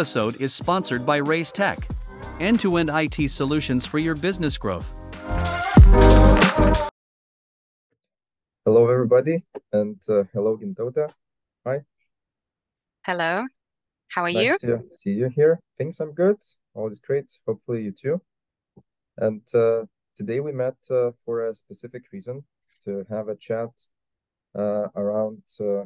episode is sponsored by Reiz Tech, end to end IT solutions for your business growth. Hello, everybody, and uh, hello, Gintaute. Hi. Hello. How are Nice you? to see you here. Things I'm good. All is great. Hopefully, you too. And uh, today we met uh, for a specific reason to have a chat uh, around uh,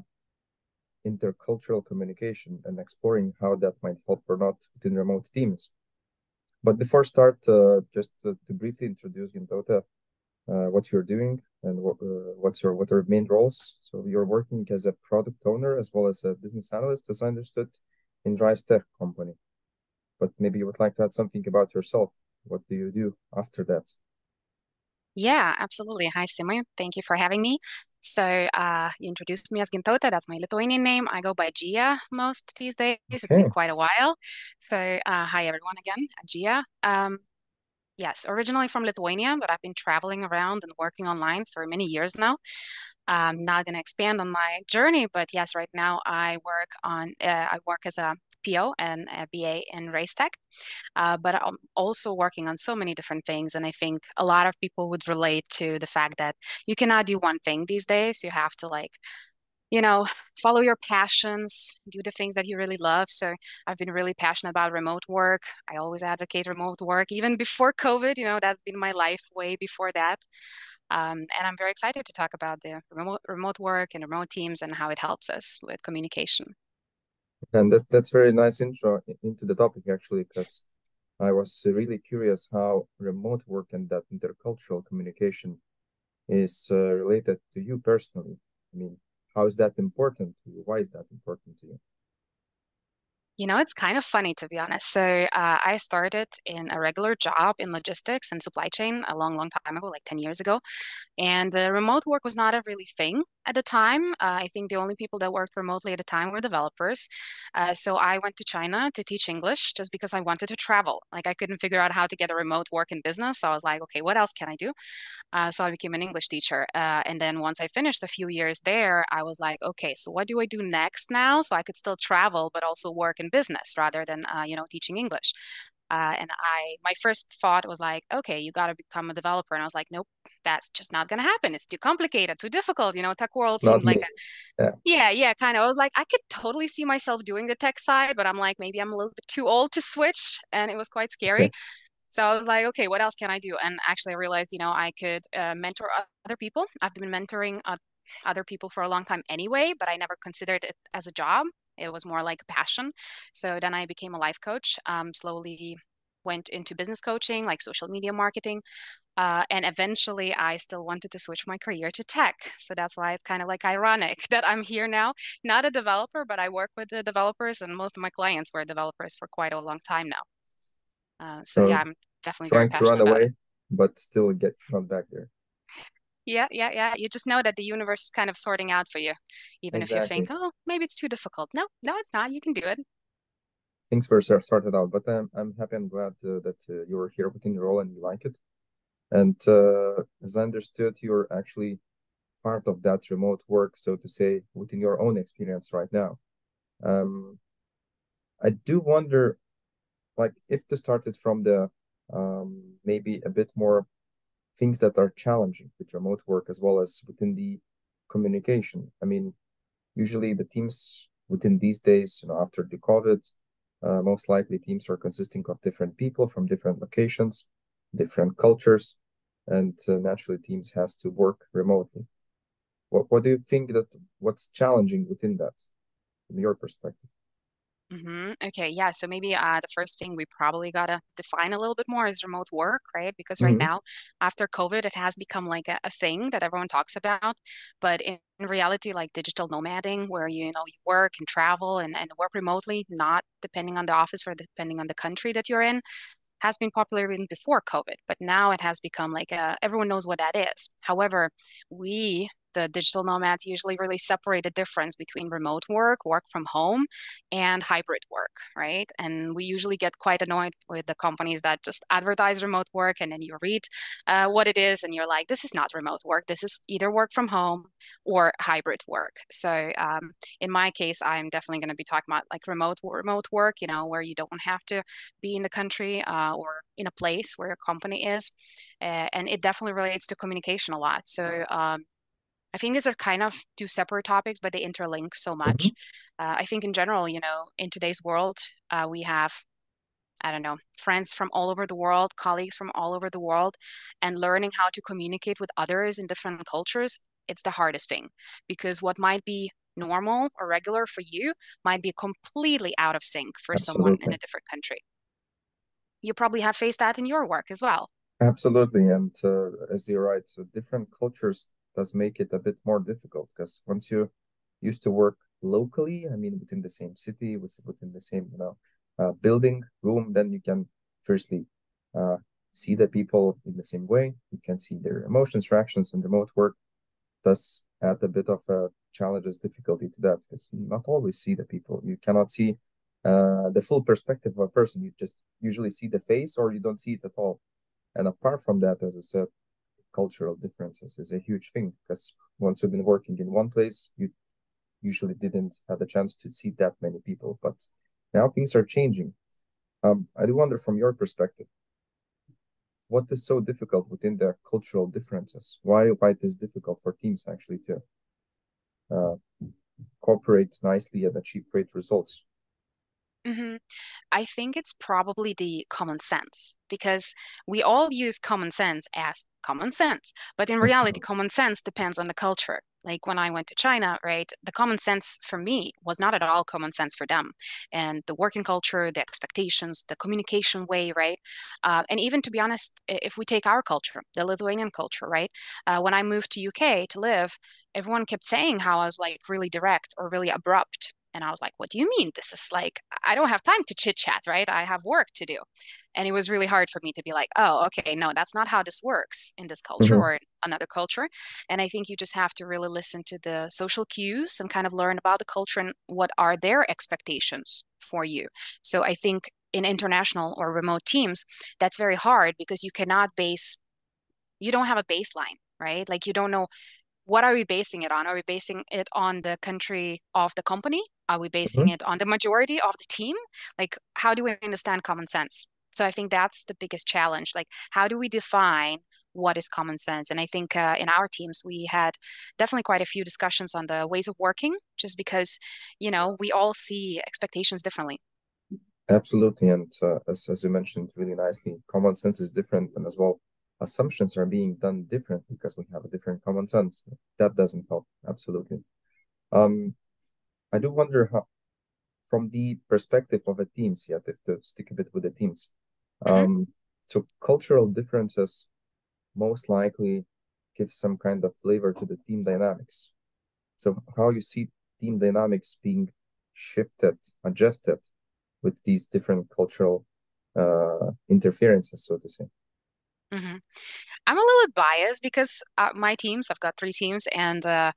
intercultural communication and exploring how that might help or not within remote teams. But before start, uh, just to, to briefly introduce Gintaute, uh, what you're doing and what, uh, what's your what are your main roles. So you're working as a product owner as well as a business analyst, as I understood, in Reiz Tech company. But maybe you would like to add something about yourself. What do you do after that? Yeah, absolutely. Hi, Simon. Thank you for having me. So, uh, you introduced me as Gintaute. That's my Lithuanian name. I go by Gia most these days. It's been quite a while. So, uh, hi everyone again. I'm Gia. Um, yes, originally from Lithuania, but I've been traveling around and working online for many years now. I'm not going to expand on my journey, but yes, right now I work on uh, I work as a PO and a BA in Reiz Tech, uh, but I'm also working on so many different things. And I think a lot of people would relate to the fact that you cannot do one thing these days. You have to like, you know, follow your passions, do the things that you really love. So I've been really passionate about remote work. I always advocate remote work, even before COVID, you know, that's been my life way before that. Um, and I'm very excited to talk about the remote remote work and remote teams and how it helps us with communication. And that that's very nice intro into the topic actually, because I was really curious how remote work and that intercultural communication is uh, related to you personally. I mean, how is that important to you? Why is that important to you? You know, it's kind of funny to be honest. So, uh, I started in a regular job in logistics and supply chain a long, long time ago, like 10 years ago. And the remote work was not a really thing at the time. Uh, I think the only people that worked remotely at the time were developers. Uh, so I went to China to teach English just because I wanted to travel. Like I couldn't figure out how to get a remote work in business. So I was like, okay, what else can I do? Uh, so I became an English teacher. Uh, and then once I finished a few years there, I was like, okay, so what do I do next now? So I could still travel, but also work in business rather than, uh, you know, teaching English. Uh, and I, my first thought was like, okay, you got to become a developer. And I was like, nope, that's just not going to happen. It's too complicated, too difficult. You know, tech world seemed like a, Yeah. yeah, yeah, kind of. I was like, I could totally see myself doing the tech side, but I'm like, maybe I'm a little bit too old to switch. And it was quite scary. So I was like, okay, what else can I do? And actually, I realized, you know, I could uh, mentor other people. I've been mentoring uh, other people for a long time anyway, but I never considered it as a job. It was more like a passion. So then I became a life coach, um, slowly went into business coaching, like social media marketing. Uh, and eventually, I still wanted to switch my career to tech. So that's why it's kind of like ironic that I'm here now, not a developer, but I work with the developers, and most of my clients were developers for quite a long time now. Uh, so yeah, I'm definitely very trying to run about it. away, but still get from back there. Yeah, yeah, yeah. You just know that the universe is kind of sorting out for you, even if you think, oh, maybe it's too difficult. No, no, it's not. You can do it. Things were sort- sorted out, but I'm I'm happy and glad uh, that uh, you're here within your role and you like it. And uh, as I understood, you're actually part of that remote work, so to say, within your own experience right now. Um, I do wonder, like, if to start it from the um, maybe a bit more things that are challenging with remote work as well as within the communication. I mean, usually the teams within these days, you know, after the COVID, uh, most likely teams are consisting of different people from different locations, different cultures, and uh, naturally teams has to work remotely. What what do you think that what's challenging within that from your perspective? Hmm Okay, yeah. So maybe uh, the first thing we probably gotta define a little bit more is remote work, right? Because right hmm now, after COVID, it has become like a, a thing that everyone talks about. But in, in reality, like digital nomading, where you, you know you work and travel and, and work remotely, not depending on the office or depending on the country that you're in, has been popular even before COVID. But now it has become like a, everyone knows what that is. However, we the digital nomads usually really separate the difference between remote work, work from home, and hybrid work, right? And we usually get quite annoyed with the companies that just advertise remote work and then you read uh, what it is and you're like, this is not remote work. This is either work from home or hybrid work. So um, in my case, I'm definitely going to be talking about like remote remote work, you know, where you don't have to be in the country uh, or in a place where your company is. Uh, and it definitely relates to communication a lot. So um, I think these are kind of two separate topics, but they interlink so much. Mm-hmm. Uh, I think in general, you know, in today's world, uh, we have, I don't know, friends from all over the world, colleagues from all over the world, and learning how to communicate with others in different cultures. It's the hardest thing because what might be normal or regular for you might be completely out of sync for Absolutely. someone in a different country. You probably have faced that in your work as well. Absolutely, and uh, as you're right, so different cultures does make it a bit more difficult because once you used to work locally, I mean within the same city, within the same you know uh, building room, then you can firstly uh, see the people in the same way. You can see their emotions, reactions, and remote work does add a bit of a challenges, difficulty to that because you not always see the people. You cannot see uh, the full perspective of a person. You just usually see the face or you don't see it at all. And apart from that, as I said, cultural differences is a huge thing because once you've been working in one place, you usually didn't have the chance to see that many people. But now things are changing. Um, I do wonder from your perspective, what is so difficult within the cultural differences? Why why it is difficult for teams actually to uh, cooperate nicely and achieve great results? Mm-hmm. I think it's probably the common sense because we all use common sense as common sense. But in reality, common sense depends on the culture. Like when I went to China, right, the common sense for me was not at all common sense for them. And the working culture, the expectations, the communication way, right? Uh, and even to be honest, if we take our culture, the Lithuanian culture, right? Uh, when I moved to UK to live, everyone kept saying how I was like really direct or really abrupt and I was like, what do you mean? This is like, I don't have time to chit chat, right? I have work to do. And it was really hard for me to be like, oh, okay, no, that's not how this works in this culture mm-hmm. or another culture. And I think you just have to really listen to the social cues and kind of learn about the culture and what are their expectations for you. So I think in international or remote teams, that's very hard because you cannot base, you don't have a baseline, right? Like you don't know what are we basing it on? Are we basing it on the country of the company? Are we basing mm-hmm. it on the majority of the team? Like, how do we understand common sense? So I think that's the biggest challenge. Like, how do we define what is common sense? And I think uh, in our teams, we had definitely quite a few discussions on the ways of working, just because, you know, we all see expectations differently. Absolutely. And uh, as, as you mentioned really nicely, common sense is different. And as well, assumptions are being done differently because we have a different common sense. That doesn't help. Absolutely. Um, I do wonder how, from the perspective of a teams, yet if to stick a bit with the teams, mm-hmm. um, so cultural differences most likely give some kind of flavor to the team dynamics. So how you see team dynamics being shifted, adjusted with these different cultural uh, interferences, so to say. Mm-hmm. I'm a little bit biased because uh, my teams, I've got three teams, and uh,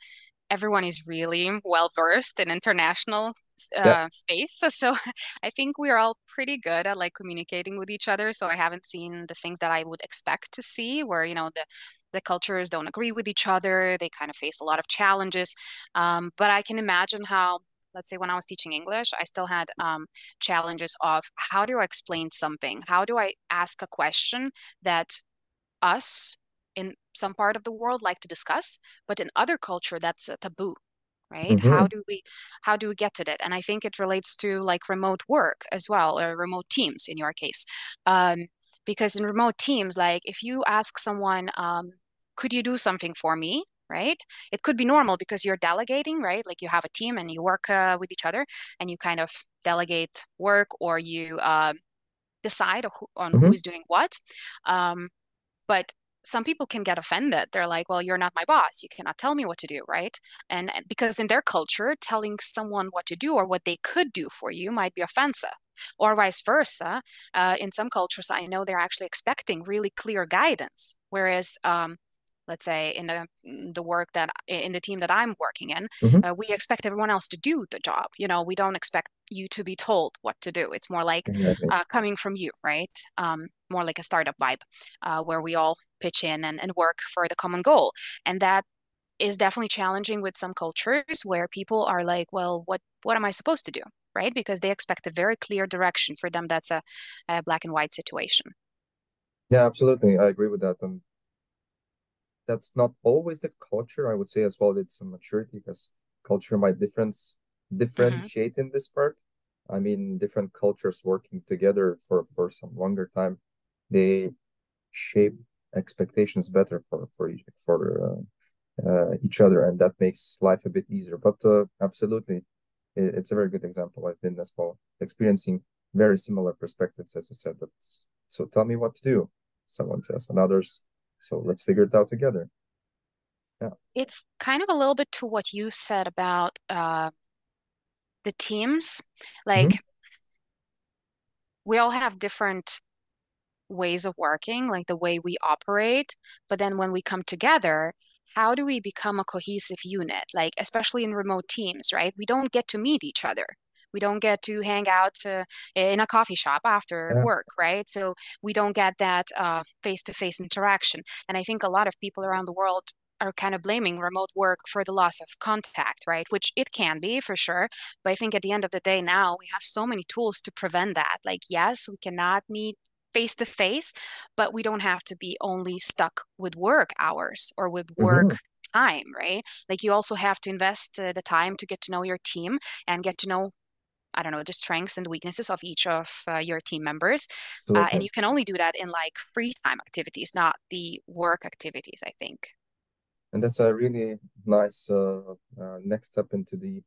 everyone is really well versed in international uh, yeah. space. So I think we're all pretty good at like communicating with each other. So I haven't seen the things that I would expect to see, where you know the the cultures don't agree with each other. They kind of face a lot of challenges. Um, but I can imagine how let's say when I was teaching English, I still had um, challenges of how do I explain something? How do I ask a question that us in some part of the world like to discuss, but in other culture that's a taboo right? Mm-hmm. how do we how do we get to that? And i think it relates to like remote work as well or remote teams in your case. Um, because in remote teams like if you ask someone um, could you do something for me? right? It could be normal because you're delegating right? Like you have a team and you work uh, with each other and you kind of delegate work or you uh, decide on mm-hmm. who's doing what. Um, but some people can get offended. They're like, well, you're not my boss. You cannot tell me what to do, right? And because in their culture, telling someone what to do or what they could do for you might be offensive. Or vice versa. Uh, in some cultures, I know they're actually expecting really clear guidance. Whereas um, let's say in the the work that in the team that I'm working in, Mhm. uh, we expect everyone else to do the job. You know, we don't expect you to be told what to do. It's more like Exactly. uh, coming from you, right? Um, more like a startup vibe, uh, where we all pitch in and, and work for the common goal. And that is definitely challenging with some cultures where people are like, well, what what am I supposed to do? Right? Because they expect a very clear direction. For them, that's a, a black and white situation. Yeah, absolutely. I agree with that. And that's not always the culture. I would say as well, it's a maturity because culture might difference differentiate in this part. I mean, different cultures working together for for some longer time, they shape expectations better for for each for uh, uh, each other, and that makes life a bit easier. But uh, absolutely, it, it's a very good example. I've been as well experiencing very similar perspectives, as you said. That's, so tell me what to do, someone says, and others. So let's figure it out together. Yeah. It's kind of a little bit to what you said about uh, the teams. hmm Like we all have different ways of working, like the way we operate. But then when we come together, how do we become a cohesive unit? Like, especially in remote teams, right? We don't get to meet each other. We don't get to hang out to, in a coffee shop after Yeah. work, right? So we don't get that uh, face-to-face interaction. And I think a lot of people around the world are kind of blaming remote work for the loss of contact, right? Which it can be for sure. But I think at the end of the day, now we have so many tools to prevent that. Like, yes, we cannot meet face to face, but we don't have to be only stuck with work hours or with work hmm time, right? Like you also have to invest uh, the time to get to know your team and get to know, I don't know, the strengths and weaknesses of each of uh, your team members. Uh, and you can only do that in like free time activities, not the work activities, I think. And that's a really nice uh, uh, next step into the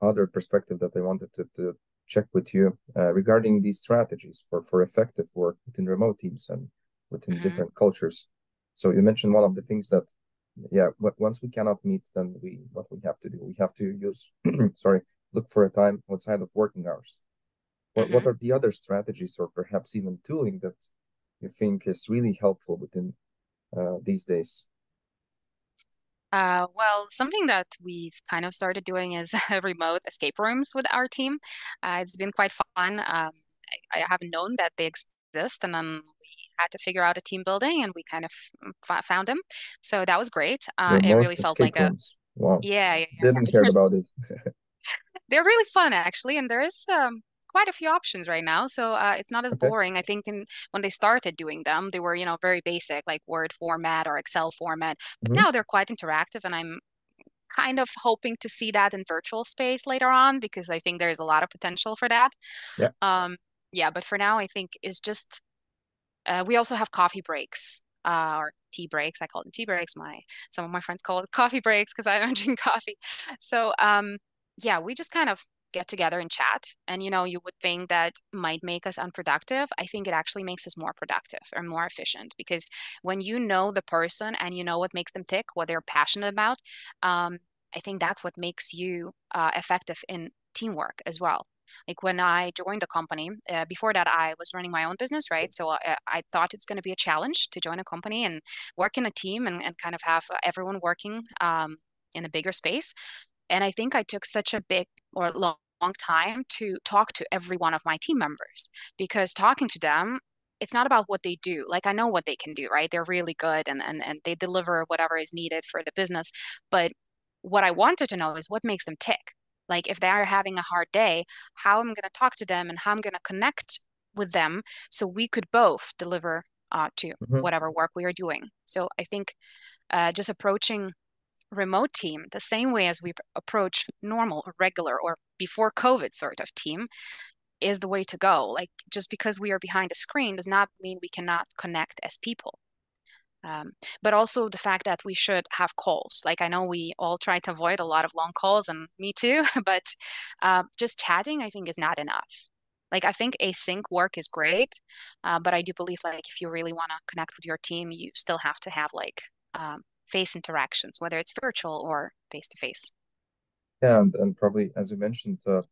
other perspective that I wanted to, to check with you uh, regarding these strategies for, for effective work within remote teams and within hmm different cultures. So you mentioned one of the things that, yeah, once we cannot meet, then we what we have to do, we have to use, sorry, look for a time outside of working hours. What what hmm are the other strategies or perhaps even tooling that you think is really helpful within uh, these days? Uh, well, something that we've kind of started doing is remote escape rooms with our team. Uh, it's been quite fun. Um, I, I haven't known that they exist, and then we had to figure out a team building, and we kind of f found them. So that was great. Uh, it really felt like a rooms. Wow. yeah, yeah, Didn't yeah. hear about it. they're really fun actually, and there is um, quite a few options right now. So uh, it's not as Okay. boring. I think in, when they started doing them, they were, you know, very basic, like Word format or Excel format. But hmm now they're quite interactive, and I'm kind of hoping to see that in virtual space later on because I think there's a lot of potential for that. Yeah. Um, yeah, but for now, I think is just uh, we also have coffee breaks uh, or tea breaks. I call them tea breaks. My some of my friends call it coffee breaks because I don't drink coffee. So um, yeah, we just kind of get together and chat. And you know, you would think that might make us unproductive. I think it actually makes us more productive or more efficient because when you know the person and you know what makes them tick, what they're passionate about, um, I think that's what makes you uh, effective in teamwork as well. Like when I joined the company, uh, before that, I was running my own business, right? So I, I thought it's going to be a challenge to join a company and work in a team and, and kind of have everyone working um, in a bigger space. And I think I took such a big or long, long time to talk to every one of my team members because talking to them, it's not about what they do. Like I know what they can do, right? They're really good and, and, and they deliver whatever is needed for the business. But what I wanted to know is what makes them tick. Like if they are having a hard day, how I'm going to talk to them and how I'm going to connect with them so we could both deliver uh, to hmm whatever work we are doing. So I think uh, just approaching remote team the same way as we approach normal or regular or before COVID sort of team is the way to go. Like just because we are behind a screen does not mean we cannot connect as people. Um, but also the fact that we should have calls. Like I know we all try to avoid a lot of long calls, and me too, but uh, just chatting, I think, is not enough. Like I think async work is great, uh, but I do believe like if you really want to connect with your team, you still have to have like um, face interactions, whether it's virtual or face to face. Yeah, and, and probably as you mentioned, uh,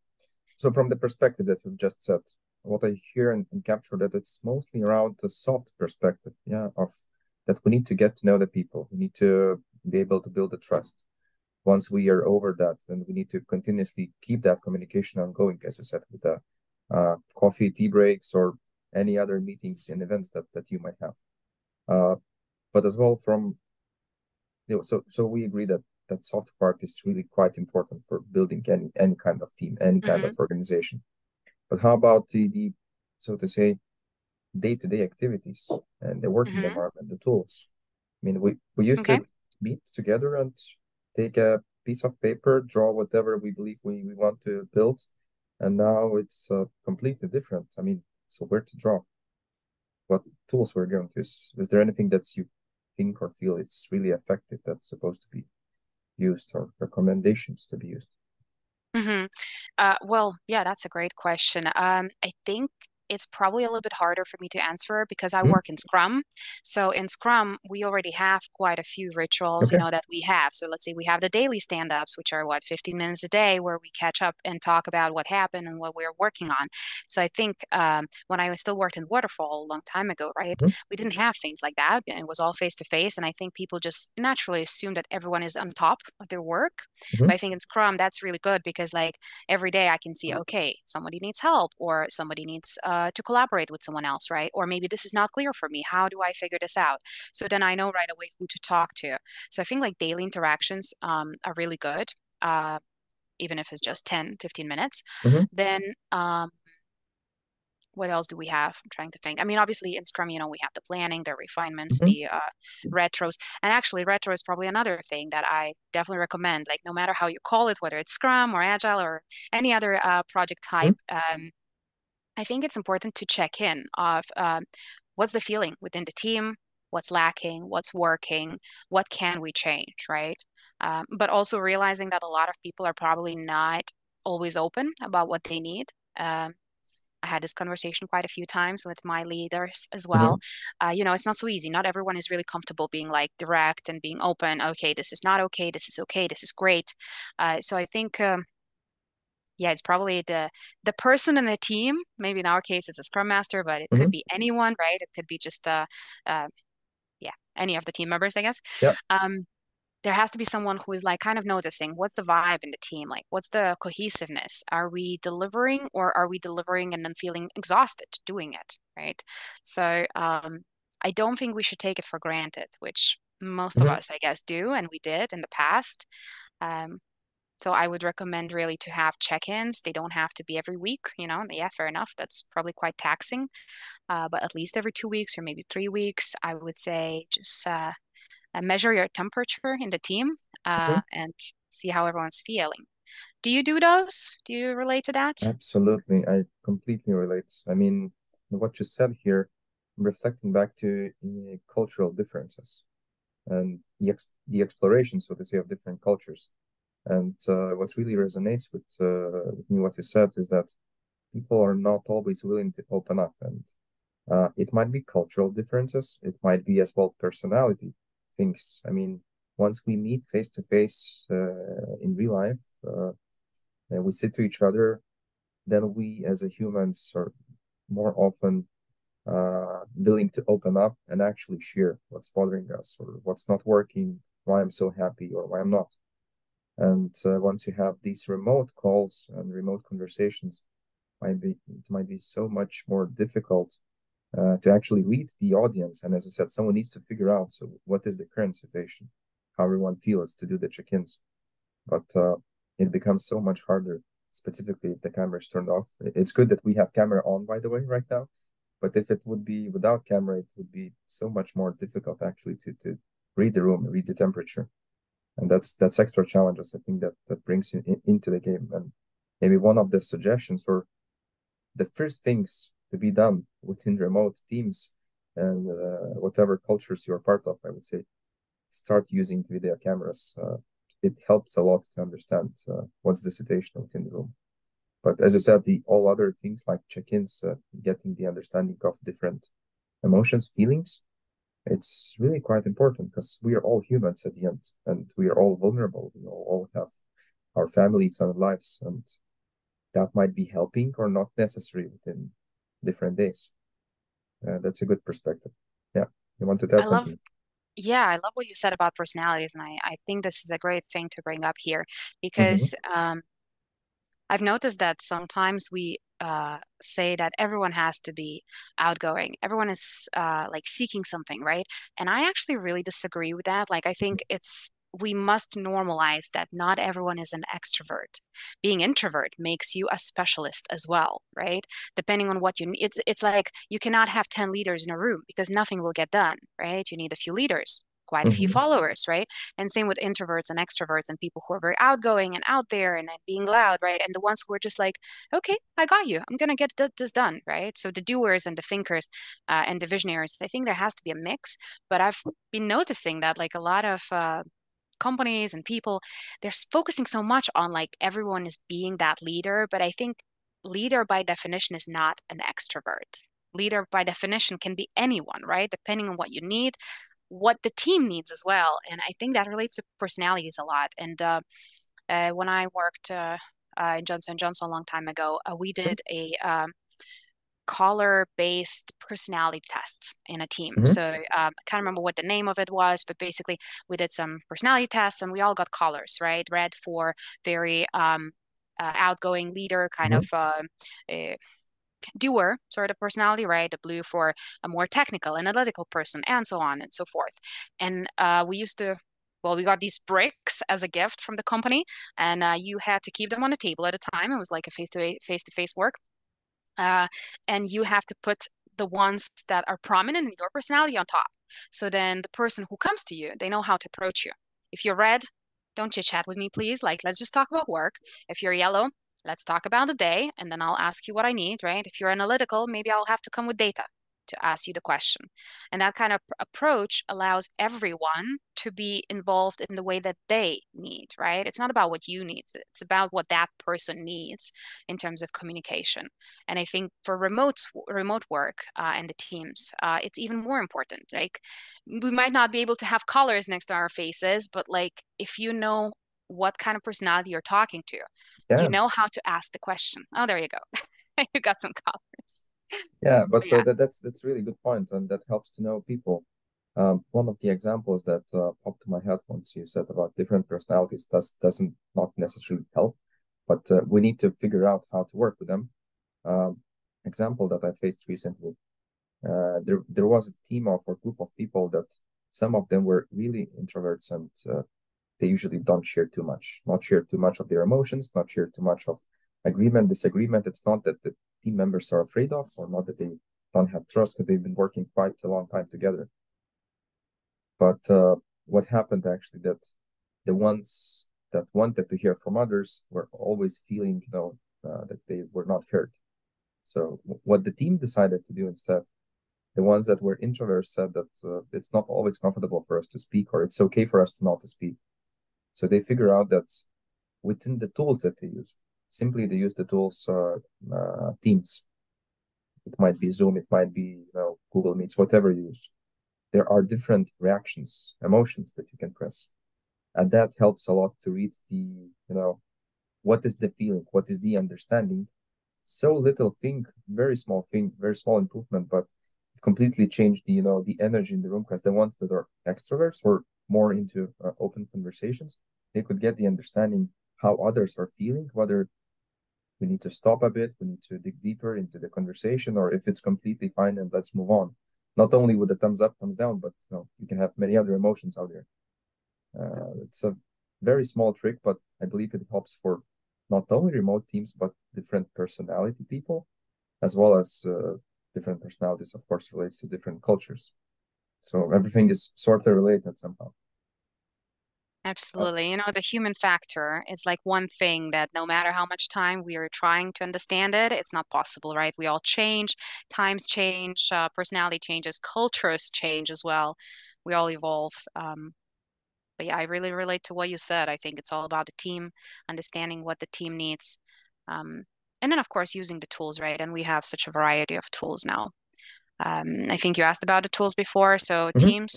so from the perspective that you've just said, what I hear and, and capture that it's mostly around the soft perspective, yeah, of that we need to get to know the people. We need to be able to build the trust. Once we are over that, then we need to continuously keep that communication ongoing, as you said, with the uh, coffee, tea breaks, or any other meetings and events that that you might have. Uh, but as well from you know, so so we agree that that soft part is really quite important for building any any kind of team, any kind mm-hmm. of organization. But how about the the so to say day-to-day activities and the working mm-hmm. environment, the tools? I mean, we we used okay. to meet together and take a piece of paper, draw whatever we believe we, we want to build, and now it's uh, completely different. I mean, so where to draw? What tools we're going to use? Is there anything that's you think or feel it's really effective that's supposed to be used or recommendations to be used? Mm-hmm. Uh, well, yeah, that's a great question. Um, I think it's probably a little bit harder for me to answer because I mm-hmm. work in Scrum. So in Scrum, we already have quite a few rituals, okay. you know, that we have. So let's say we have the daily stand-ups, which are what 15 minutes a day, where we catch up and talk about what happened and what we're working on. So I think um, when I was still worked in Waterfall a long time ago, right, mm-hmm. we didn't have things like that. It was all face to face, and I think people just naturally assume that everyone is on top of their work. Mm-hmm. But I think in Scrum, that's really good because like every day I can see, okay, somebody needs help or somebody needs. Uh, uh, to collaborate with someone else, right? Or maybe this is not clear for me. How do I figure this out? So then I know right away who to talk to. So I think like daily interactions um, are really good, uh, even if it's just 10, 15 minutes. Mm-hmm. Then um, what else do we have? I'm trying to think. I mean, obviously in Scrum, you know, we have the planning, the refinements, mm-hmm. the uh, retros, and actually retro is probably another thing that I definitely recommend. Like no matter how you call it, whether it's Scrum or Agile or any other uh, project type, mm-hmm. um, I think it's important to check in of um, what's the feeling within the team, what's lacking, what's working, what can we change, right? Um, but also realizing that a lot of people are probably not always open about what they need. Um, I had this conversation quite a few times with my leaders as well. Mm-hmm. Uh, you know, it's not so easy. Not everyone is really comfortable being like direct and being open. Okay, this is not okay. This is okay. This is great. Uh, so I think um, yeah, it's probably the the person in the team. Maybe in our case, it's a scrum master, but it mm-hmm. could be anyone, right? It could be just uh, uh, yeah, any of the team members, I guess. Yeah. Um, there has to be someone who is like kind of noticing what's the vibe in the team, like what's the cohesiveness. Are we delivering, or are we delivering and then feeling exhausted doing it, right? So um, I don't think we should take it for granted, which most mm-hmm. of us, I guess, do, and we did in the past. Um, so I would recommend really to have check-ins. They don't have to be every week, you know. Yeah, fair enough. That's probably quite taxing, uh, but at least every two weeks or maybe three weeks, I would say just uh, uh measure your temperature in the team uh, and see how everyone's feeling. Do you do those? Do you relate to that? Absolutely, I completely relate. I mean, what you said here, reflecting back to uh, cultural differences and the ex- the exploration, so to say, of different cultures and uh, what really resonates with, uh, with me, what you said, is that people are not always willing to open up. And uh, it might be cultural differences, it might be as well personality things. I mean, once we meet face to face in real life, uh, and we sit to each other, then we as a humans are more often uh, willing to open up and actually share what's bothering us or what's not working, why I'm so happy or why I'm not. And uh, once you have these remote calls and remote conversations, might be it might be so much more difficult uh, to actually read the audience. And as I said, someone needs to figure out so what is the current situation, how everyone feels to do the check-ins. But uh, it becomes so much harder, specifically if the camera is turned off. It's good that we have camera on, by the way, right now. But if it would be without camera, it would be so much more difficult actually to to read the room, read the temperature and that's that's extra challenges I think that that brings in, in, into the game. And maybe one of the suggestions or the first things to be done within remote teams and uh, whatever cultures you're part of, I would say, start using video cameras. Uh, it helps a lot to understand uh, what's the situation within the room. But as you said, the all other things like check-ins, uh, getting the understanding of different emotions, feelings, it's really quite important because we are all humans at the end and we are all vulnerable. We all have our families and lives, and that might be helping or not necessary within different days. Uh, that's a good perspective. Yeah. You want to tell I love, something? yeah, I love what you said about personalities, and I, I think this is a great thing to bring up here Mm-hmm. because um, I've noticed that sometimes we uh, say that everyone has to be outgoing. Everyone is uh, like seeking something, right? And I actually really disagree with that. Like, I think it's we must normalize that not everyone is an extrovert. Being introvert makes you a specialist as well, right? Depending on what you need. It's it's like you cannot have 10 leaders in a room because nothing will get done, right? You need a few leaders. Quite a few Mm-hmm. followers, right? And same with introverts and extroverts and people who are very outgoing and out there and, and being loud, right? And the ones who are just like, okay, I got you. I'm gonna get th this done, right? So the doers and the thinkers uh, and the visionaries, I think there has to be a mix. But I've been noticing that like a lot of uh, companies and people, they're focusing so much on like everyone is being that leader. But I think leader by definition is not an extrovert. Leader by definition can be anyone, right? Depending on what you need what the team needs as well. And I think that relates to personalities a lot. And uh, uh, when I worked uh, uh, in Johnson Johnson a long time ago, uh, we did a um, caller-based personality tests in a team. Mm-hmm. So um, I can't remember what the name of it was, but basically we did some personality tests and we all got collars, right? Red for very um, uh, outgoing leader, kind Mm-hmm. of uh, uh, doer sort of personality, right? The blue for a more technical, analytical person, and so on and so forth. And uh, we used to, well, we got these bricks as a gift from the company, and uh, you had to keep them on the table at a time. It was like a face to face to face work, uh, and you have to put the ones that are prominent in your personality on top. So then the person who comes to you, they know how to approach you. If you're red, don't chit chat with me, please. Like, let's just talk about work. If you're yellow, let's talk about the day, and then I'll ask you what I need, right? If you're analytical, maybe I'll have to come with data to ask you the question. And that kind of approach allows everyone to be involved in the way that they need, right? It's not about what you need, it's about what that person needs in terms of communication. And I think for remote remote work uh, and the teams, uh, it's even more important. Like we might not be able to have colors next to our faces, but like if you know what kind of personality you're talking to, you know how to ask the question. Oh, there you go. You got some colors. yeah, But but uh, that, that's that's really good point, and that helps to know people. Um, one of the examples that uh, popped to my head once you said about different personalities does doesn't not necessarily help, but uh, we need to figure out how to work with them. Um, example that I faced recently, uh, there there was a team of or group of people that some of them were really introverts and uh, they usually don't share too much, not share too much of their emotions, not share too much of agreement, disagreement. It's not that the team members are afraid of or not that they don't have trust because they've been working quite a long time together. But uh, what happened actually that the ones that wanted to hear from others were always feeling, you know, uh, that they were not heard. So what the team decided to do instead, the ones that were introverts said that uh, it's not always comfortable for us to speak or it's okay for us to not to speak. So they figure out that within the tools that they use, simply they use the tools uh, uh, Teams. It might be Zoom, it might be you know Google Meets, whatever you use. There are different reactions, emotions that you can press, and that helps a lot to read the you know what is the feeling, what is the understanding. So little thing, very small thing, very small improvement, but completely changed the you know the energy in the room because the ones that are extroverts were more into uh, open conversations. They could get the understanding how others are feeling, whether we need to stop a bit, we need to dig deeper into the conversation, or if it's completely fine and let's move on. Not only with the thumbs up, thumbs down, but you know, you can have many other emotions out there. Uh, it's a very small trick, but I believe it helps for not only remote teams, but different personality people, as well as uh, different personalities, of course, relates to different cultures. So everything is sort of related somehow. Absolutely. You know, the human factor is like one thing that no matter how much time we are trying to understand it, it's not possible, right? We all change, times change, uh, personality changes, cultures change as well. We all evolve. Um, But yeah, I really relate to what you said. I think it's all about the team, understanding what the team needs. Um, and then, of course, using the tools, right? And we have such a variety of tools now. Um, I think you asked about the tools before. So mhm, Teams,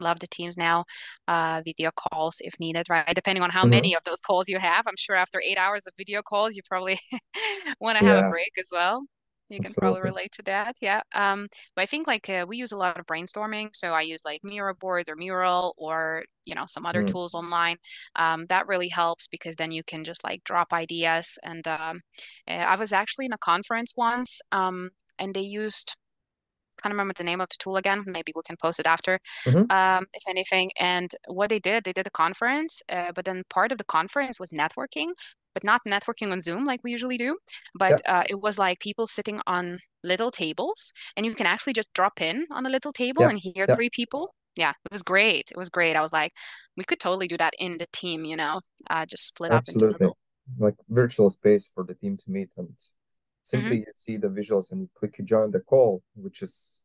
love the Teams now. Uh, video calls if needed, right? Depending on how mhm. many of those calls you have. I'm sure after eight hours of video calls, you probably want to have a break as well. You can probably relate to that. Yeah. Um, but I think like uh, we use a lot of brainstorming. So I use like Miro boards or Mural or, you know, some other Mm, tools online. Um, that really helps because then you can just like drop ideas. And um, uh, I was actually in a conference once, um, and they used can't remember the name of the tool again. Maybe we can post it after, hmm um, if anything. And what they did, they did a conference, uh, but then part of the conference was networking, but not networking on Zoom like we usually do. Yeah, But uh, it was like people sitting on little tables, and you can actually just drop in on a little table yeah, and hear yeah, three people. Yeah, it was great. It was great. I was like, we could totally do that in the team, you know, uh, just split up absolutely. Like virtual space for the team to meet and simply you see the visuals and you click you join the call, which is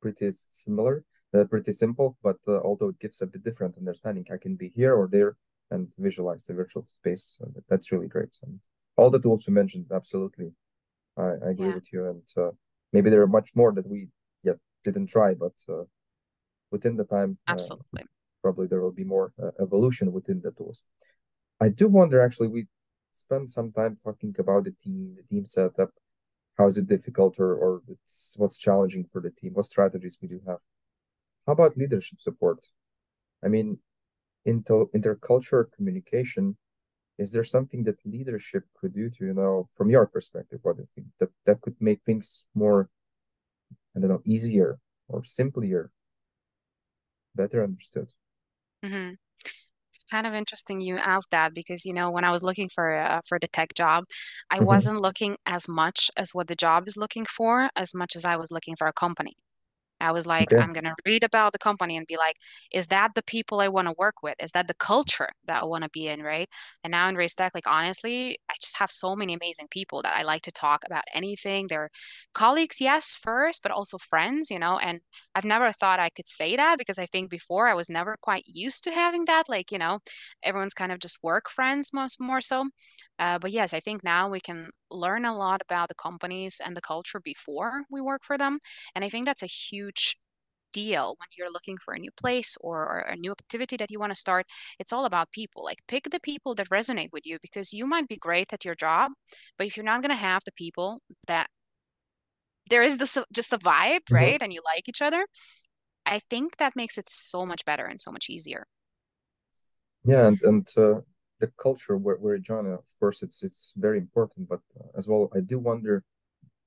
pretty similar, uh, pretty simple, but uh, although it gives a bit different understanding, I can be here or there and visualize the virtual space. So that, that's really great. And all the tools you mentioned, absolutely, I, I agree Yeah, with you. And uh, maybe there are much more that we yet didn't try, but uh, within the time, uh, absolutely. probably there will be more uh, evolution within the tools. I do wonder, actually, we spent some time talking about the team, the team setup. How is it difficult or, or it's what's challenging for the team? What strategies we do have? How about leadership support? I mean, inter intercultural communication, is there something that leadership could do to, you know, from your perspective, what do you think that that could make things more, I don't know, easier or simpler, better understood? Mm-hmm. Kind of interesting you asked that because you know when I was looking for uh, for the tech job, I hmm wasn't looking as much as what the job is looking for as much as I was looking for a company. I was like, Okay. I'm going to read about the company and be like, is that the people I want to work with? Is that the culture that I want to be in, right? And now in Reiz Tech, like honestly, I just have so many amazing people that I like to talk about anything. They're colleagues, yes, first, but also friends, you know. And I've never thought I could say that because I think before I was never quite used to having that. Like, you know, everyone's kind of just work friends most more so. Uh, but yes, I think now we can learn a lot about the companies and the culture before we work for them. And I think that's a huge deal when you're looking for a new place or, or a new activity that you want to start. It's all about people. Like pick the people that resonate with you because you might be great at your job, but if you're not going to have the people that there is this just a vibe, hmm right? And you like each other, I think that makes it so much better and so much easier. Yeah, and and uh, the culture where where you join, of course, it's it's very important. But uh, as well, I do wonder.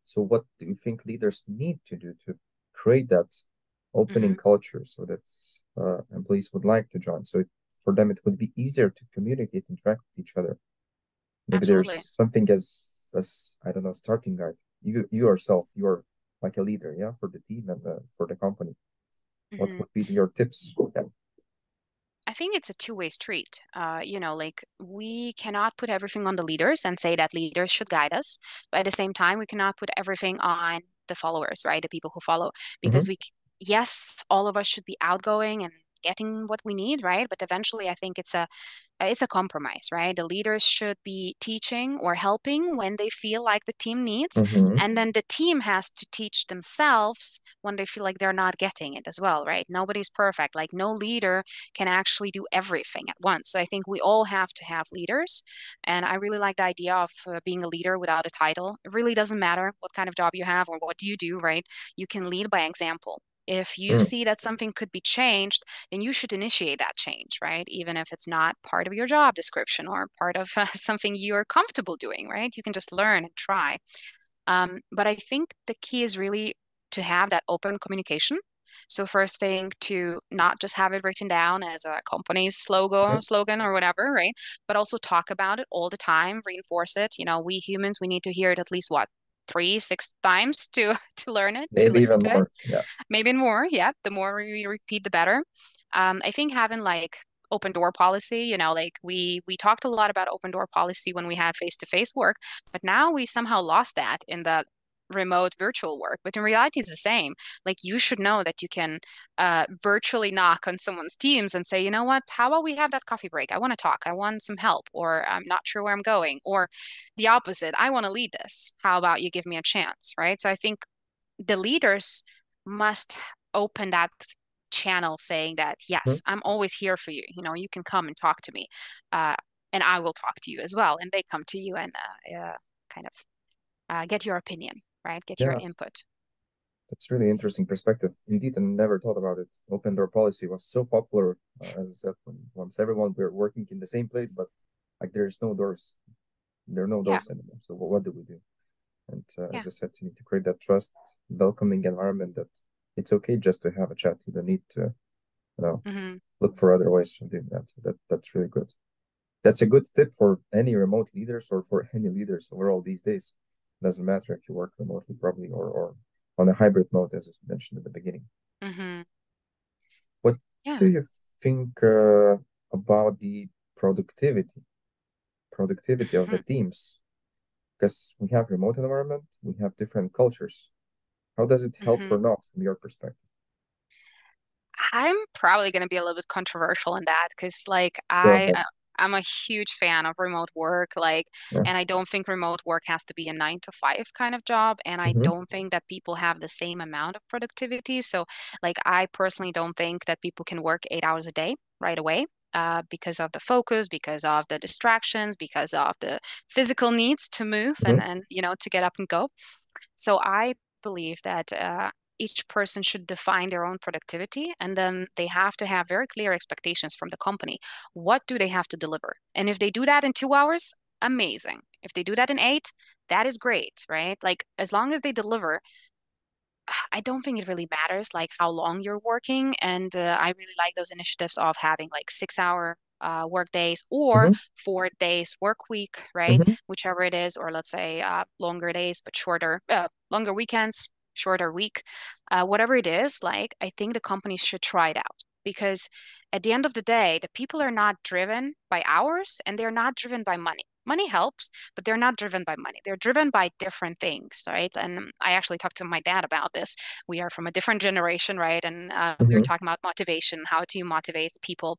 So, what do you think leaders need to do to create that opening hmm culture so that uh, employees would like to join? So, it, for them, it would be easier to communicate, interact with each other. Maybe there's something as as I don't know, starting guide. You you yourself, you're like a leader, yeah, for the team and uh, for the company. What hmm would be your tips? Yeah. I think it's a two-way street. Uh, you know, like we cannot put everything on the leaders and say that leaders should guide us, but at the same time, we cannot put everything on the followers, right? The people who follow, because hmm we, yes, all of us should be outgoing and getting what we need, right? But eventually, I think it's a it's a compromise, right? The leaders should be teaching or helping when they feel like the team needs, hmm and then the team has to teach themselves when they feel like they're not getting it as well, right? Nobody's perfect. Like no leader can actually do everything at once. So I think we all have to have leaders, and I really like the idea of uh, being a leader without a title. It really doesn't matter what kind of job you have or what do you do, right? You can lead by example. If you mm see that something could be changed, then you should initiate that change, right? Even if it's not part of your job description or part of uh, something you're comfortable doing, right? You can just learn and try. Um, but I think the key is really to have that open communication. So first thing to not just have it written down as a company's slogan, mm. slogan or whatever, right? But also talk about it all the time, reinforce it. You know, we humans, we need to hear it at least what, three, six times to to learn it, to Maybe even to it. more. Yeah. Maybe more. Yeah. The more we repeat, the better. Um, I think having like open door policy, you know, like we we talked a lot about open door policy when we had face-to-face work, but now we somehow lost that in the remote virtual work. But in reality, it's the same. Like you should know that you can uh, virtually knock on someone's teams and say, you know what, how about we have that coffee break? I want to talk. I want some help, or I'm not sure where I'm going, or the opposite. I want to lead this. How about you give me a chance, right? So I think the leaders must open that channel saying that Mhm. yes i'm always here for you you know you can come and talk to me uh, and i will talk to you as well and they come to you and uh, uh, kind of uh, get your opinion right? Get Yeah. your input. That's really interesting perspective. Indeed, I never thought about it. Open door policy was so popular, uh, as I said, when once everyone were working in the same place, but like there's no doors, there are no Yeah. doors anymore. So what, what do we do? And uh, Yeah. as I said, you need to create that trust, welcoming environment that it's okay just to have a chat. You don't need to, you know, hmm look for other ways of doing that. That that's really good. That's a good tip for any remote leaders or for any leaders overall these days. Doesn't matter if you work remotely, probably, or or on a hybrid mode, as I mentioned at the beginning. hmm What Yeah. do you think uh, about the productivity, productivity of the teams? Because we have remote environment, we have different cultures. How does it help hmm or not from your perspective? I'm probably going to be a little bit controversial in that because, like, Go I ahead. I'm a huge fan of remote work. Like, Yeah. and I don't think remote work has to be a nine to five kind of job. And I Mhm. don't think that people have the same amount of productivity. So, like, I personally don't think that people can work eight hours a day right away. Uh, because of the focus, because of the distractions, because of the physical needs to move and, Mhm. and you know to get up and go. So I believe that uh, each person should define their own productivity and then they have to have very clear expectations from the company. What do they have to deliver? And if they do that in two hours, amazing. If they do that in eight, that is great, right? Like as long as they deliver, I don't think it really matters like how long you're working. And uh, I really like those initiatives of having like six hour uh, work days or Mhm. four days work week, right? Mhm. Whichever it is, or let's say uh, longer days but shorter, uh, longer weekends, shorter week, uh, whatever it is. Like I think the companies should try it out because at the end of the day, the people are not driven by hours and they're not driven by money. Money helps, but they're not driven by money. They're driven by different things, right? And I actually talked to my dad about this. We are from a different generation, right? And uh, we were Mhm. talking about motivation. How do you motivate people?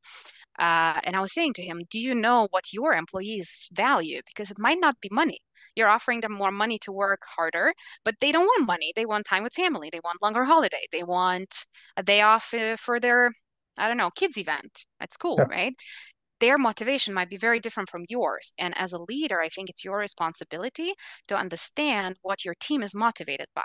Uh, and I was saying to him, do you know what your employees value? Because it might not be money. You're offering them more money to work harder, but they don't want money. They want time with family. They want longer holiday. They want a day off uh, for their, I don't know, kids event at school, Yeah. right? their motivation might be very different from yours. And as a leader, I think it's your responsibility to understand what your team is motivated by.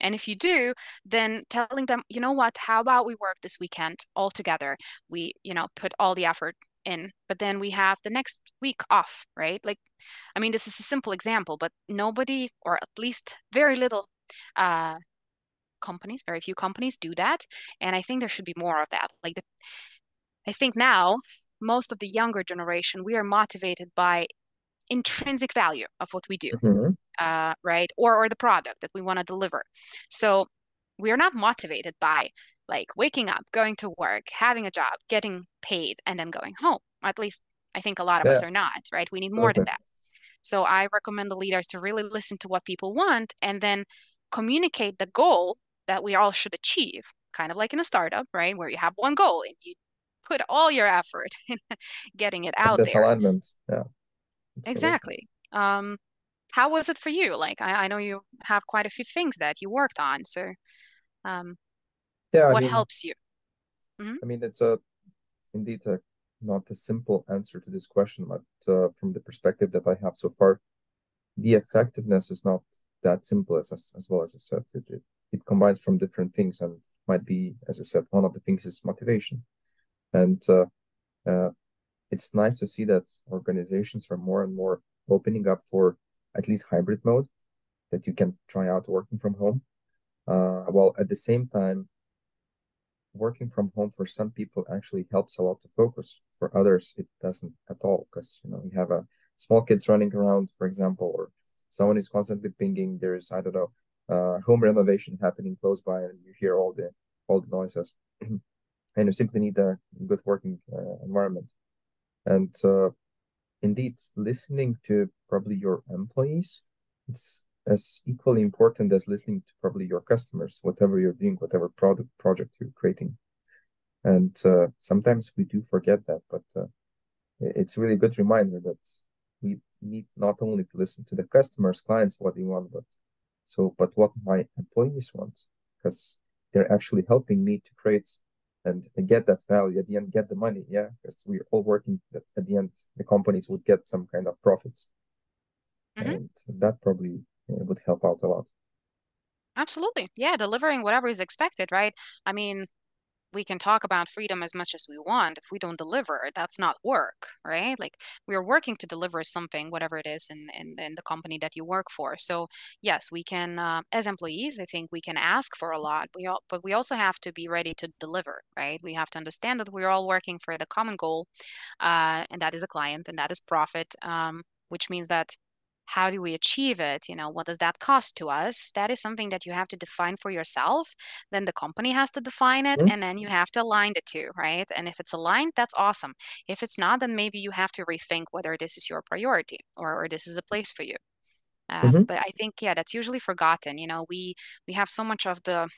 And if you do, then telling them, you know what, how about we work this weekend all together? We, you know, put all the effort in, but then we have the next week off, right? Like, I mean, this is a simple example, but nobody, or at least very little, uh, companies, very few companies do that. And I think there should be more of that. Like, the, I think now most of the younger generation, we are motivated by intrinsic value of what we do, Mhm. uh, right? Or or the product that we want to deliver. So we are not motivated by like waking up, going to work, having a job, getting paid, and then going home. At least I think a lot of us are not, right? We need more than that. So I recommend the leaders to really listen to what people want and then communicate the goal that we all should achieve, kind of like in a startup, right? Where you have one goal and you put all your effort in getting it out there. alignment. Yeah. Absolutely. Exactly. Um, how was it for you? Like, I, I know you have quite a few things that you worked on. So, um, Yeah, I what mean, helps you? hmm I mean, it's a indeed a not a simple answer to this question, but uh, from the perspective that I have so far, the effectiveness is not that simple as as, as well as you said. It, it it combines from different things and might be, as you said, one of the things is motivation. And uh, uh, it's nice to see that organizations are more and more opening up for at least hybrid mode that you can try out working from home. Uh, while at the same time, working from home for some people actually helps a lot to focus. For others, it doesn't at all because you know you have a small kids running around, for example, or someone is constantly pinging. There is I don't know, uh, home renovation happening close by, and you hear all the all the noises, and you simply need a good working uh, environment. And uh, indeed, listening to probably your employees, it's as equally important as listening to probably your customers, whatever you're doing, whatever product project you're creating. And uh, sometimes we do forget that, but uh, it's really a good reminder that we need not only to listen to the customers, clients, what they want, but so but what my employees want, because they're actually helping me to create and get that value at the end, get the money, yeah, because we're all working that at the end, the companies would get some kind of profits, hmm and that probably uh, would help out a lot. Absolutely. Yeah, delivering whatever is expected, right? I mean, we can talk about freedom as much as we want. If we don't deliver, that's not work, right? Like we are working to deliver something, whatever it is in, in, in the company that you work for. So yes, we can, uh, as employees, I think we can ask for a lot, we all, but we also have to be ready to deliver, right? We have to understand that we're all working for the common goal, uh, and that is a client and that is profit, um, which means that how do we achieve it? You know what does that cost to us? That is something that you have to define for yourself. Then the company has to define it Mhm. and then you have to align the two right? And if it's aligned that's awesome. If it's not then maybe you have to rethink whether this is your priority or, or this is a place for you. Uh, Mhm. but i think yeah that's usually forgotten. You know we we have so much of the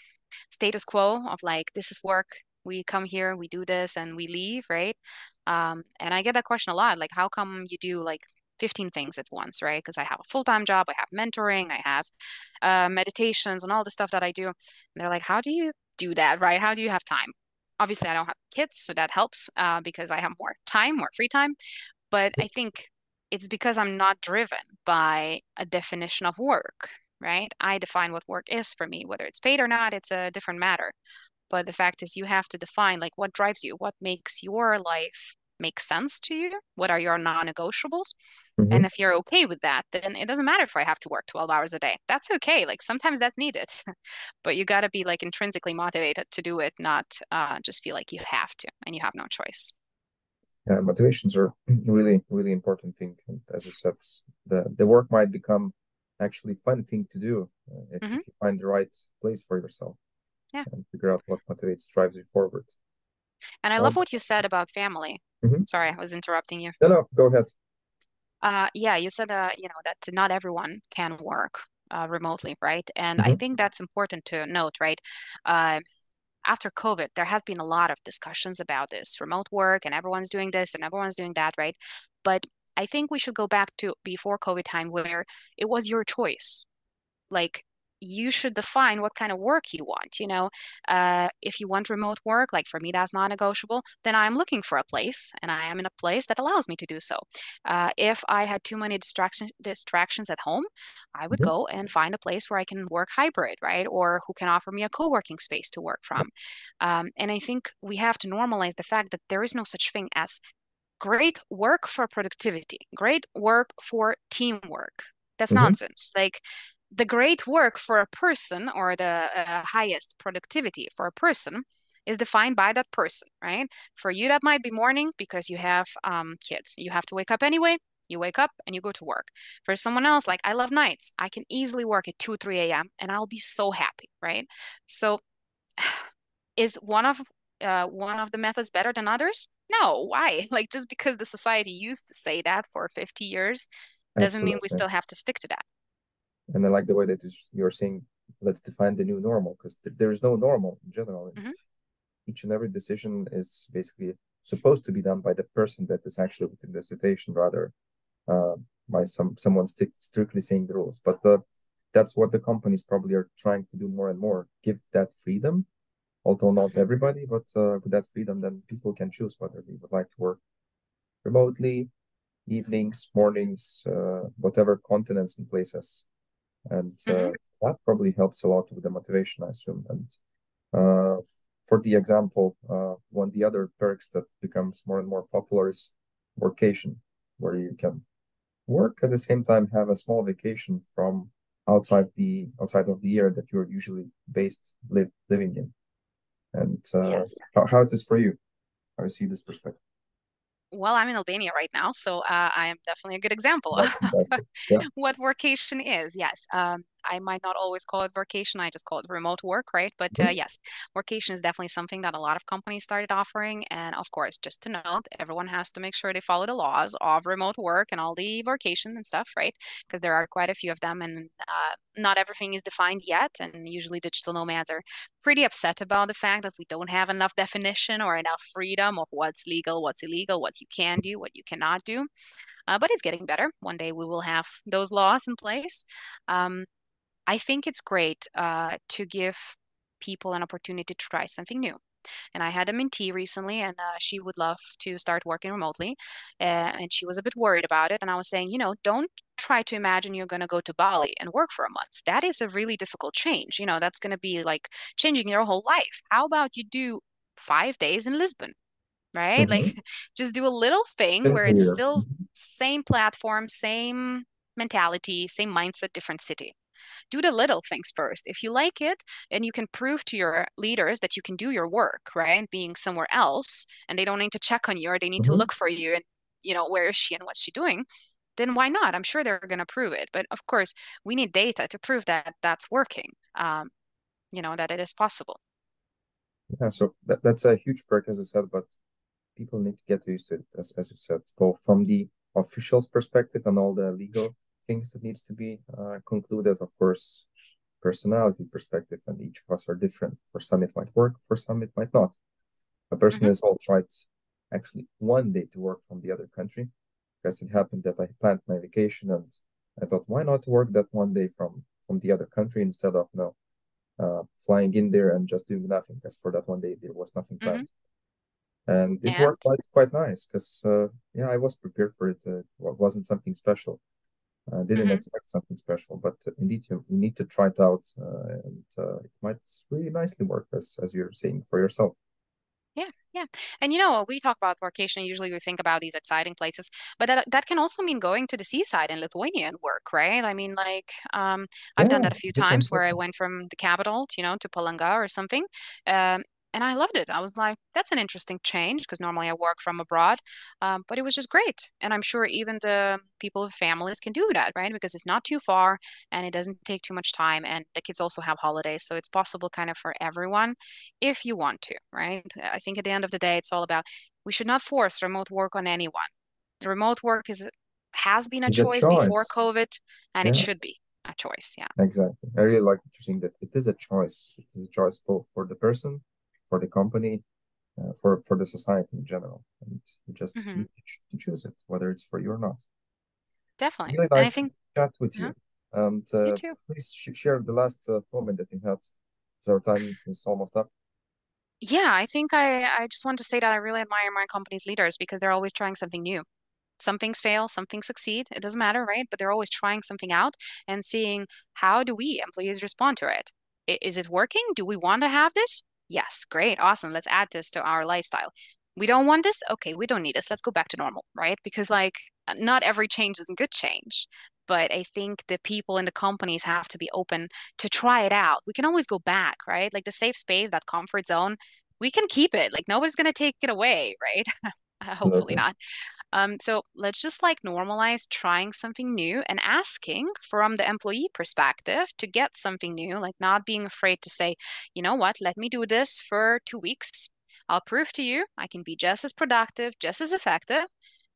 status quo of like this is work. We come here we do this and we leave right? Um, and i get that question a lot like how come you do like 15 things at once right? Because i have a full-time job i have mentoring i have uh, meditations and all the stuff that i do. And they're like how do you do that right? How do you have time? Obviously i don't have kids so that helps uh, because i have more time more free time. But i think it's because i'm not driven by a definition of work right? I define what work is for me, whether it's paid or not, it's a different matter. But the fact is, you have to define like what drives you, what makes your life make sense to you, what are your non-negotiables. And Mhm. if you're okay with that, then it doesn't matter if I have to work 12 hours a day. That's okay. Like sometimes that's needed, but you got to be like intrinsically motivated to do it, not uh, just feel like you have to and you have no choice. Yeah, motivations are really, really important thing. And as I said, the the work might become actually fun thing to do uh, if, hmm if you find the right place for yourself Yeah. and figure out what motivates, drives you forward. And I love Um, what you said about family. mhm. Sorry, I was interrupting you. No, no, go ahead. Uh, yeah, you said uh, you know, that not everyone can work uh, remotely, right? And I hmm think that's important to note, right? Uh, after COVID, there has been a lot of discussions about this remote work, and everyone's doing this and everyone's doing that, right? But I think we should go back to before COVID time where it was your choice like you should define what kind of work you want you know? Uh, if you want remote work like for me that's not negotiable then i'm looking for a place and i am in a place that allows me to do so. Uh, if i had too many distraction, distractions at home i would hmm go and find a place where i can work hybrid right? Or who can offer me a co-working space to work from. Um, and i think we have to normalize the fact that there is no such thing as great work for productivity great work for teamwork. That's hmm nonsense. Like the great work for a person or the uh, highest productivity for a person is defined by that person, right? For you, that might be morning because you have um, kids. You have to wake up anyway. You wake up and you go to work. For someone else, like I love nights, I can easily work at 2, 3 a.m. and I'll be so happy, right? So is one of uh, one of the methods better than others? No, why? Like just because the society used to say that for 50 years doesn't mean we still have to stick to that. And I like the way that you're saying, let's define the new normal, because th there is no normal in general. hmm Each and every decision is basically supposed to be done by the person that is actually within the situation, rather uh, by some someone stick, strictly saying the rules. But the, that's what the companies probably are trying to do more and more, give that freedom, although not everybody, but uh, with that freedom, then people can choose whether they would like to work remotely, evenings, mornings, uh, whatever continents and places and uh, hmm that probably helps a lot with the motivation, I assume. And uh, for the example, uh, one of the other perks that becomes more and more popular is workation, where you can work at the same time have a small vacation from outside the outside of the year that you're usually based live living in. And uh, Yes. how, how it is for you? How you see this perspective? Well, I'm in Albania right now, so uh, I am definitely a good example of. Yeah. what workation is. Yes, um, I might not always call it workation. I just call it remote work, right? But uh, Mhm. yes, workation is definitely something that a lot of companies started offering. And of course, just to note, everyone has to make sure they follow the laws of remote work and all the workation and stuff, right? Because there are quite a few of them, and uh, not everything is defined yet. And usually, digital nomads are pretty upset about the fact that we don't have enough definition or enough freedom of what's legal, what's illegal, what you can do, what you cannot do. Uh, but it's getting better. One day we will have those laws in place. Um, I think it's great uh, to give people an opportunity to try something new. And I had a mentee recently, and uh, she would love to start working remotely. Uh, and she was a bit worried about it. And I was saying, you know, don't try to imagine you're going to go to Bali and work for a month. That is a really difficult change. You know, that's going to be like changing your whole life. How about you do five days in Lisbon? Right? Mm-hmm. Like just do a little thing where it's still same platform, same mentality, same mindset, different city do the little things first. If you like it and you can prove to your leaders that you can do your work, right? Being somewhere else and they don't need to check on you or they need mm-hmm. to look for you and, you know, where is she and what's she doing? Then why not? I'm sure they're going to prove it. But of course, we need data to prove that that's working, um, you know, that it is possible. Yeah, so that, that's a huge perk, as I said, but people need to get used to it, as, as you said, both from the officials' perspective and all the legal things that needs to be uh, concluded. Of course, personality perspective, and each of us are different. For some, it might work. For some, it might not. A person mm-hmm. has all tried actually one day to work from the other country because it happened that I planned my vacation and I thought, why not work that one day from from the other country instead of you know uh, flying in there and just doing nothing? Because for that one day there was nothing planned. Mm-hmm. And it and... worked quite quite nice because uh, yeah, I was prepared for it. Uh, it wasn't something special. I didn't mm-hmm. expect something special, but indeed you, you need to try it out, uh, and uh, it might really nicely work as as you're saying for yourself. Yeah, yeah. And you know, we talk about vacation, usually we think about these exciting places, but that that can also mean going to the seaside in Lithuania and work, right? I mean, like, um, I've yeah, done that a few times where I went from the capital, you know, to Palanga or something. Um, and I loved it. I was like, that's an interesting change because normally I work from abroad, um, but it was just great. And I'm sure even the people with families can do that, right? Because it's not too far and it doesn't take too much time. And the kids also have holidays. So it's possible kind of for everyone if you want to, right? I think at the end of the day, it's all about we should not force remote work on anyone. The remote work is has been a, choice, a choice, before COVID and yeah. it should be a choice. Yeah. Exactly. I really like what you're saying that it is a choice. It is a choice both for the person for the company, uh, for for the society in general, and you just mm-hmm. need to, choose it, whether it's for you or not. Definitely. Really nice think... to chat with you. And uh, please sh- share the last uh, moment that you had. As our time is almost up. Yeah, I think I I just want to say that I really admire my company's leaders because they're always trying something new. Some things fail, some things succeed. It doesn't matter, right? But they're always trying something out and seeing how do we employees respond to it. Is it working? Do we want to have this? Yes, great, awesome. Let's add this to our lifestyle. We don't want this? Okay, we don't need this. Let's go back to normal, right? Because like uh, not every change is a good change. But I think the people in the companies have to be open to try it out. We can always go back, right? Like the safe space, that comfort zone, we can keep it. Like nobody's going to take it away, right? Hopefully not. Um, so let's just like normalize trying something new and asking from the employee perspective to get something new, like not being afraid to say, you know what, let me do this for two weeks. I'll prove to you I can be just as productive, just as effective,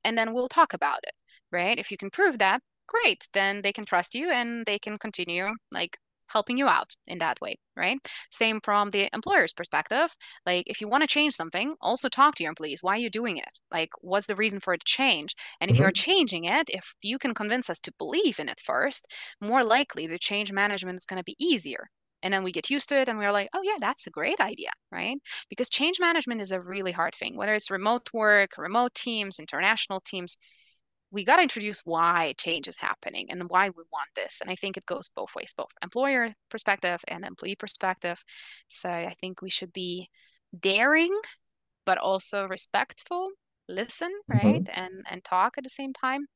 and then we'll talk about it, right? If you can prove that, great, then they can trust you and they can continue like helping you out in that way, right? Same from the employer's perspective. Like, if you want to change something, also talk to your employees. Why are you doing it? Like, what's the reason for the change? And if mm-hmm. you're changing it, if you can convince us to believe in it first, more likely the change management is going to be easier. And then we get used to it and we're like, oh, yeah, that's a great idea, right? Because change management is a really hard thing, whether it's remote work, remote teams, international teams we got to introduce why change is happening and why we want this. And I think it goes both ways, both employer perspective and employee perspective. So I think we should be daring, but also respectful, listen, mm-hmm. right? Mm-hmm. And and talk at the same time.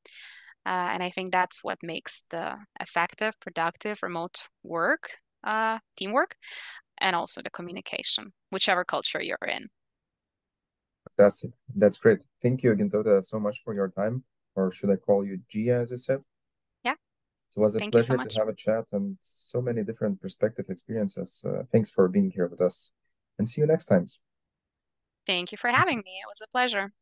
Uh, and I think that's what makes the effective, productive remote work, uh, teamwork, and also the communication, whichever culture you're in. That's it. that's great. Thank you, Gintaute, so much for your time or should I call you Gia, as you said? Yeah. It was a Thank pleasure so to have a chat and so many different perspective experiences. Uh, thanks for being here with us and see you next time. Thank you for having me. It was a pleasure.